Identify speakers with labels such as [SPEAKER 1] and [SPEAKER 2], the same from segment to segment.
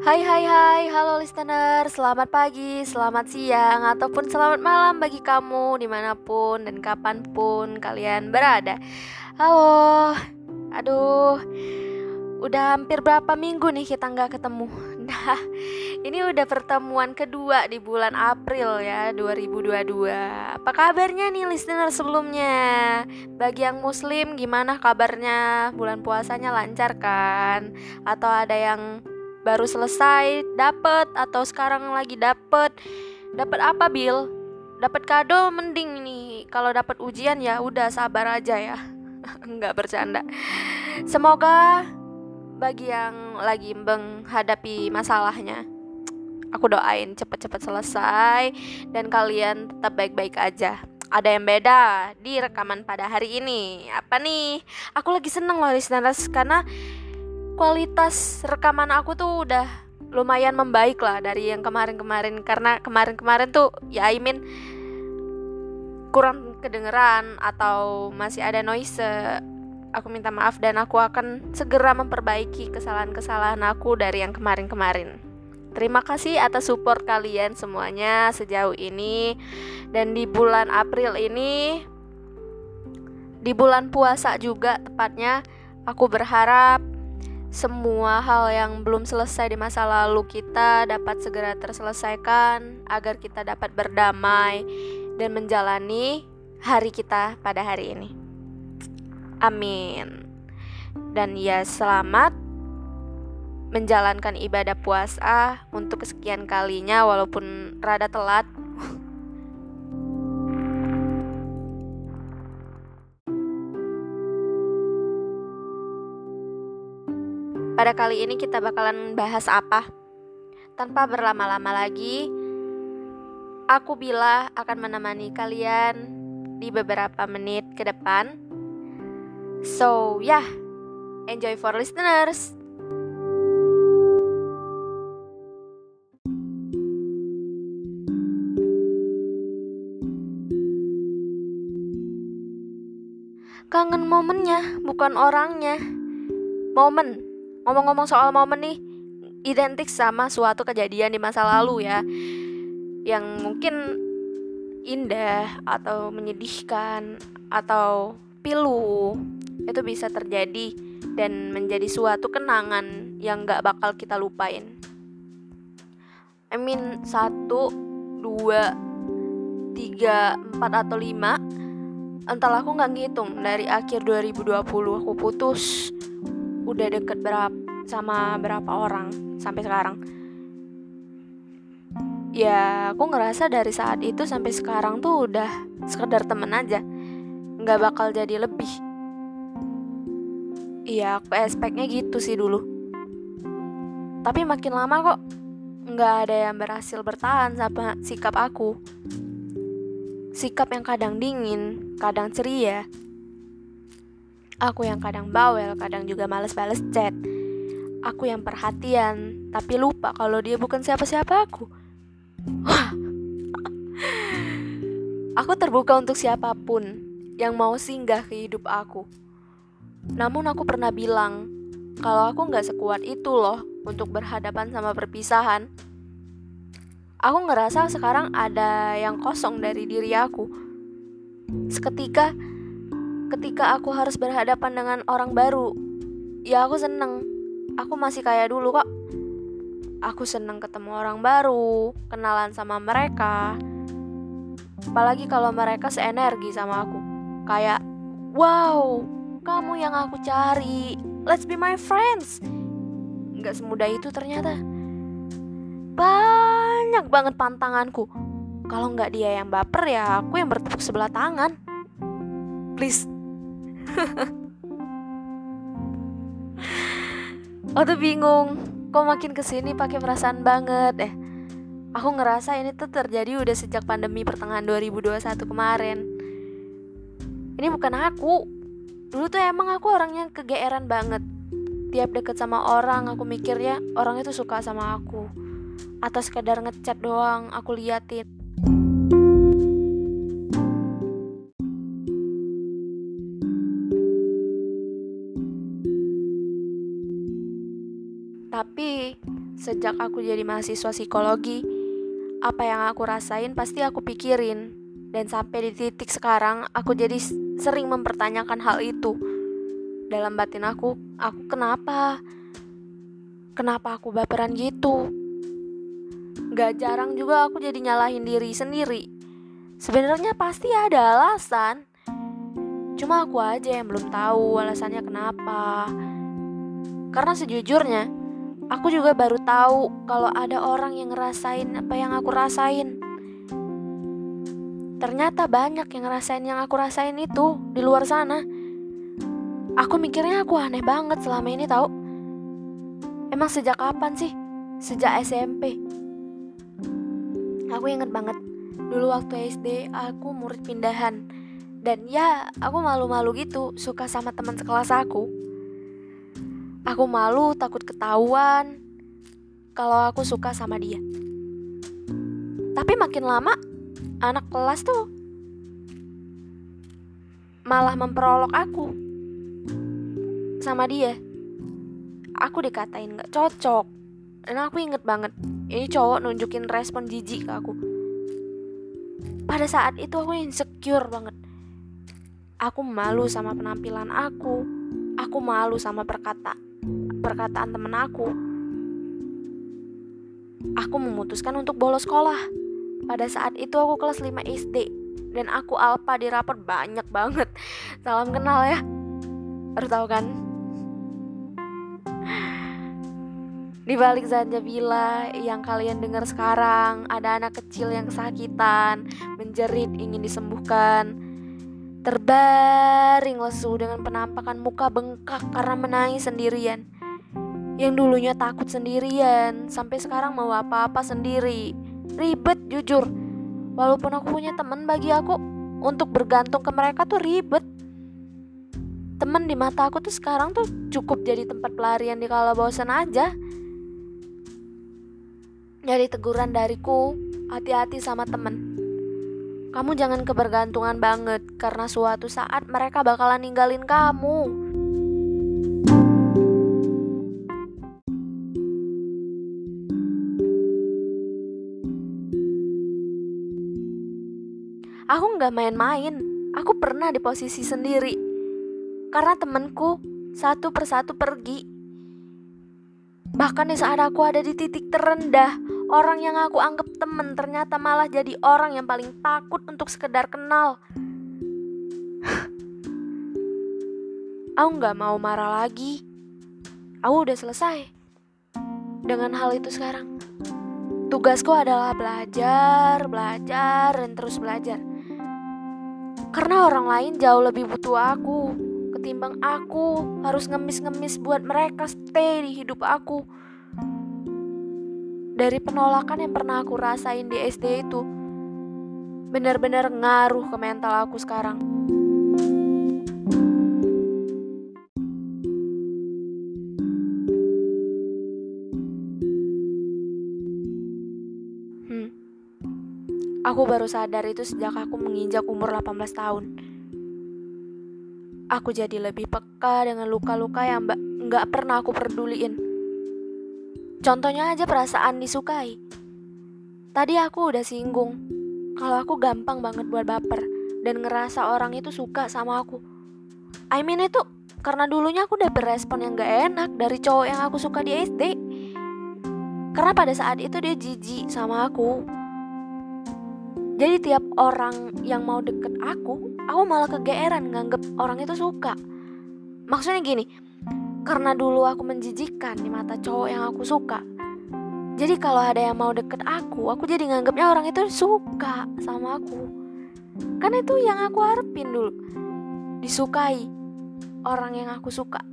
[SPEAKER 1] Hai hai hai, halo listener, selamat pagi, selamat siang, ataupun selamat malam bagi kamu di mana pun dan kapan pun kalian berada. Halo, aduh, udah hampir berapa minggu nih kita nggak ketemu? Nah, ini udah pertemuan kedua di bulan April ya 2022 Apa kabarnya nih listener sebelumnya? Bagi yang muslim gimana kabarnya? Bulan puasanya lancar kan? Atau ada yang baru selesai dapet atau sekarang lagi dapet dapat apa Bill dapat kado mending nih kalau dapat ujian ya udah sabar aja ya. Nggak bercanda. Semoga bagi yang lagi menghadapi masalahnya aku doain cepet-cepet selesai dan kalian tetap baik-baik aja. Ada yang beda di rekaman pada hari ini. Apa nih? Aku lagi seneng loh listeners karena kualitas rekaman aku tuh udah lumayan membaik lah dari yang kemarin-kemarin. Karena kemarin-kemarin tuh ya I mean kurang kedengeran atau masih ada noise aku minta maaf dan aku akan segera memperbaiki kesalahan-kesalahan aku dari yang kemarin-kemarin. Terima kasih atas support kalian semuanya sejauh ini. Dan di bulan April ini di bulan puasa juga tepatnya aku berharap semua hal yang belum selesai di masa lalu kita dapat segera terselesaikan agar kita dapat berdamai dan menjalani hari kita pada hari ini. Amin. Dan ya selamat menjalankan ibadah puasa untuk kesekian kalinya walaupun rada telat Pada kali ini kita bakalan bahas apa? Tanpa berlama-lama lagi, aku bila akan menemani kalian di beberapa menit ke depan. So, yeah, enjoy for listeners. Kangen momennya, bukan orangnya. Momen ngomong-ngomong soal momen nih identik sama suatu kejadian di masa lalu ya yang mungkin indah atau menyedihkan atau pilu itu bisa terjadi dan menjadi suatu kenangan yang gak bakal kita lupain. I mean satu, dua, tiga, empat atau lima Entahlah aku nggak ngitung dari akhir 2020 aku putus udah deket berapa sama berapa orang sampai sekarang. Ya aku ngerasa dari saat itu sampai sekarang tuh udah sekedar temen aja. Nggak bakal jadi lebih. Iya aku expectnya gitu sih dulu. Tapi makin lama kok nggak ada yang berhasil bertahan sama sikap aku. Sikap yang kadang dingin kadang ceria Aku yang kadang bawel, kadang juga males bales chat. Aku yang perhatian, tapi lupa kalau dia bukan siapa-siapa aku. aku terbuka untuk siapa pun yang mau singgah ke hidup aku. Namun aku pernah bilang, kalau aku nggak sekuat itu loh untuk berhadapan sama perpisahan. Aku ngerasa sekarang ada yang kosong dari diri aku. Seketika ketika aku harus berhadapan dengan orang baru, ya aku seneng. Aku masih kayak dulu kok. Aku seneng ketemu orang baru, kenalan sama mereka. Apalagi kalau mereka seenergi sama aku. Kayak, wow, kamu yang aku cari. Let's be my friends. Gak semudah itu ternyata. Banyak banget pantanganku. Kalau nggak dia yang baper ya aku yang bertepuk sebelah tangan. Please, Oh tuh bingung Kok makin ke sini pakai perasaan banget. Eh Aku ngerasa ini tuh terjadi udah sejak pandemi pertengahan 2021 kemarin. Ini bukan aku. Dulu tuh emang aku orangnya kegeeran banget. Tiap deket sama orang aku mikirnya orang itu suka sama aku. Atau sekedar ngechat doang aku liatin sejak aku jadi mahasiswa psikologi, apa yang aku rasain pasti aku pikirin. Dan sampai di titik sekarang, aku jadi sering mempertanyakan hal itu. Dalam batin aku, aku kenapa? Kenapa aku baperan gitu? Gak jarang juga aku jadi nyalahin diri sendiri. Sebenarnya pasti ada alasan. Cuma aku aja yang belum tahu alasannya kenapa. Karena sejujurnya, aku juga baru tahu kalau ada orang yang ngerasain apa yang aku rasain. Ternyata banyak yang ngerasain yang aku rasain itu di luar sana. Aku mikirnya aku aneh banget selama ini tahu. Emang sejak kapan sih? Sejak SMP. Aku inget banget dulu waktu SD aku murid pindahan dan ya aku malu-malu gitu suka sama teman sekelas aku Aku malu takut ketahuan kalau aku suka sama dia. Tapi makin lama anak kelas tuh malah memperolok aku sama dia. Aku dikatain gak cocok. Dan aku inget banget, ini cowok nunjukin respon jijik ke aku. Pada saat itu aku insecure banget. Aku malu sama penampilan aku. Aku malu sama perkataan perkataan temen aku. Aku memutuskan untuk bolos sekolah. Pada saat itu aku kelas 5 SD dan aku alpa di rapor banyak banget. Salam kenal ya. Baru tahu kan? Di balik Zanjabila yang kalian dengar sekarang, ada anak kecil yang kesakitan, menjerit ingin disembuhkan. Terbaring lesu dengan penampakan muka bengkak karena menangis sendirian yang dulunya takut sendirian sampai sekarang mau apa-apa sendiri. Ribet jujur. Walaupun aku punya teman bagi aku untuk bergantung ke mereka tuh ribet. Teman di mata aku tuh sekarang tuh cukup jadi tempat pelarian di kala bosan aja. Jadi teguran dariku hati-hati sama temen kamu jangan kebergantungan banget karena suatu saat mereka bakalan ninggalin kamu nggak main-main. Aku pernah di posisi sendiri. Karena temenku satu persatu pergi. Bahkan di saat aku ada di titik terendah, orang yang aku anggap temen ternyata malah jadi orang yang paling takut untuk sekedar kenal. aku nggak mau marah lagi. Aku udah selesai dengan hal itu sekarang. Tugasku adalah belajar, belajar, dan terus belajar. Karena orang lain jauh lebih butuh aku ketimbang aku harus ngemis-ngemis buat mereka stay di hidup aku. Dari penolakan yang pernah aku rasain di SD itu, benar-benar ngaruh ke mental aku sekarang. Aku baru sadar itu sejak aku menginjak umur 18 tahun. Aku jadi lebih peka dengan luka-luka yang nggak pernah aku peduliin. Contohnya aja perasaan disukai. Tadi aku udah singgung kalau aku gampang banget buat baper dan ngerasa orang itu suka sama aku. I mean itu karena dulunya aku udah berespon yang gak enak dari cowok yang aku suka di SD. Karena pada saat itu dia jijik sama aku jadi tiap orang yang mau deket aku aku malah kegeeran nganggep orang itu suka. Maksudnya gini karena dulu aku menjijikan di mata cowok yang aku suka. Jadi kalau ada yang mau deket aku aku jadi nganggepnya orang itu suka sama aku. Kan itu yang aku harapin dulu. Disukai orang yang aku suka.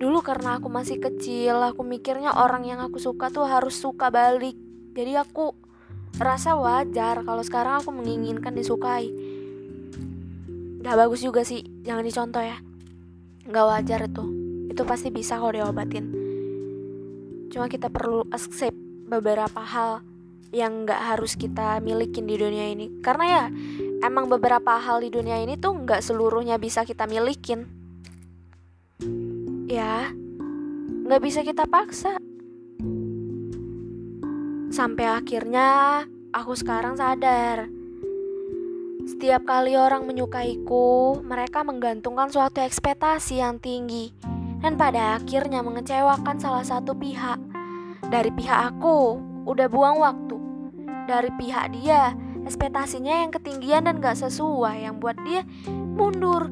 [SPEAKER 1] Dulu karena aku masih kecil aku mikirnya orang yang aku suka tuh harus suka balik. Jadi aku rasa wajar kalau sekarang aku menginginkan disukai. Gak bagus juga sih jangan dicontoh ya. Gak wajar itu. Itu pasti bisa kalau diobatin. Cuma kita perlu accept beberapa hal yang gak harus kita milikin di dunia ini. Karena ya emang beberapa hal di dunia ini tuh gak seluruhnya bisa kita milikin. Ya Gak bisa kita paksa. Sampai akhirnya aku sekarang sadar. Setiap kali orang menyukaiku, mereka menggantungkan suatu ekspektasi yang tinggi dan pada akhirnya mengecewakan salah satu pihak. Dari pihak aku, udah buang waktu. Dari pihak dia, ekspektasinya yang ketinggian dan gak sesuai yang buat dia mundur.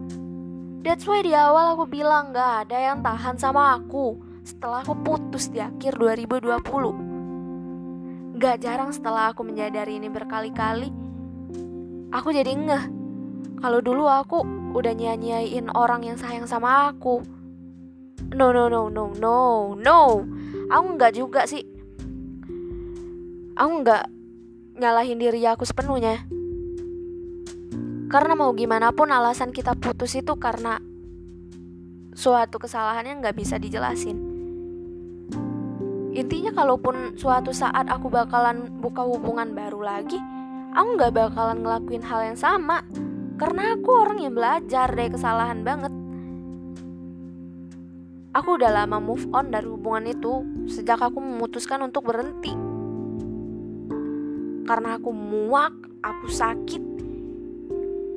[SPEAKER 1] That's why di awal aku bilang gak ada yang tahan sama aku setelah aku putus di akhir 2020. Gak jarang setelah aku menyadari ini berkali-kali, aku jadi ngeh. Kalau dulu aku udah nyanyiin orang yang sayang sama aku. No, no, no, no, no, no. Aku nggak juga sih. Aku nggak nyalahin diri aku sepenuhnya. Karena mau gimana pun alasan kita putus itu karena suatu kesalahan yang nggak bisa dijelasin intinya kalaupun suatu saat aku bakalan buka hubungan baru lagi aku nggak bakalan ngelakuin hal yang sama. Karena aku orang yang belajar dari kesalahan banget. Aku udah lama move on dari hubungan itu sejak aku memutuskan untuk berhenti. Karena aku muak aku sakit.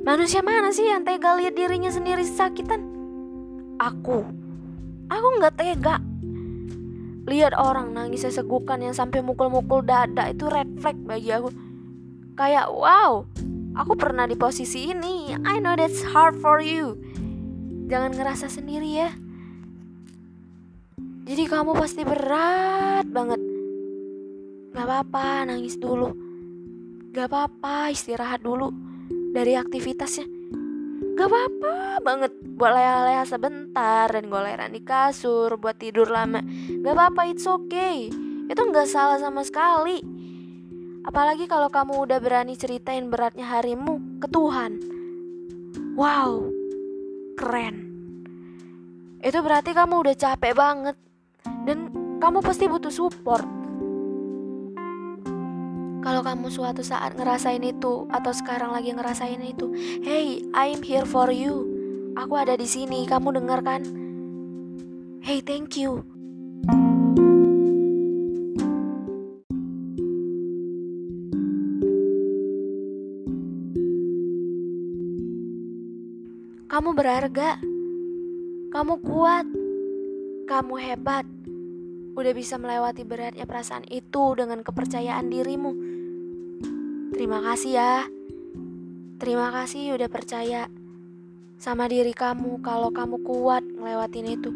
[SPEAKER 1] Manusia mana sih yang tega lihat dirinya sendiri sakitan? Aku. Aku nggak tega lihat orang nangis sesegukan yang sampai mukul-mukul dada itu red flag bagi aku. Kayak wow aku pernah di posisi ini. I know that's hard for you. Jangan ngerasa sendiri ya. Jadi kamu pasti berat banget. Gak apa-apa nangis dulu. Gak apa-apa istirahat dulu dari aktivitasnya. Gak apa-apa banget buat leha-leha sebentar dan goleran di kasur buat tidur lama gak apa-apa it's okay itu gak salah sama sekali apalagi kalau kamu udah berani ceritain beratnya harimu ke Tuhan wow keren itu berarti kamu udah capek banget dan kamu pasti butuh support kalau kamu suatu saat ngerasain itu atau sekarang lagi ngerasain itu, hey, I'm here for you. Aku ada di sini, kamu dengar kan? Hey, thank you. Kamu berharga. Kamu kuat. Kamu hebat udah bisa melewati beratnya perasaan itu dengan kepercayaan dirimu. Terima kasih ya. Terima kasih udah percaya sama diri kamu kalau kamu kuat ngelewatin itu.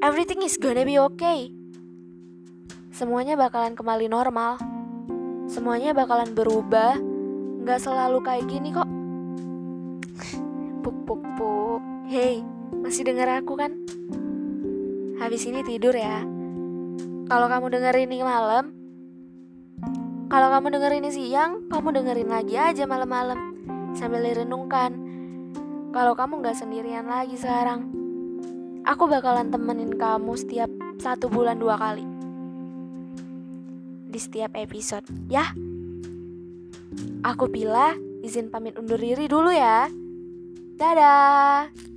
[SPEAKER 1] Everything is gonna be okay. Semuanya bakalan kembali normal. Semuanya bakalan berubah. Gak selalu kayak gini kok. Puk puk puk. Hey, masih denger aku kan? Habis ini tidur ya. Kalau kamu dengerin ini malam, kalau kamu dengerin ini siang, kamu dengerin lagi aja malam-malam sambil direnungkan. Kalau kamu gak sendirian lagi sekarang, aku bakalan temenin kamu setiap satu bulan dua kali di setiap episode, ya. Aku pilih izin pamit undur diri dulu ya. Dadah.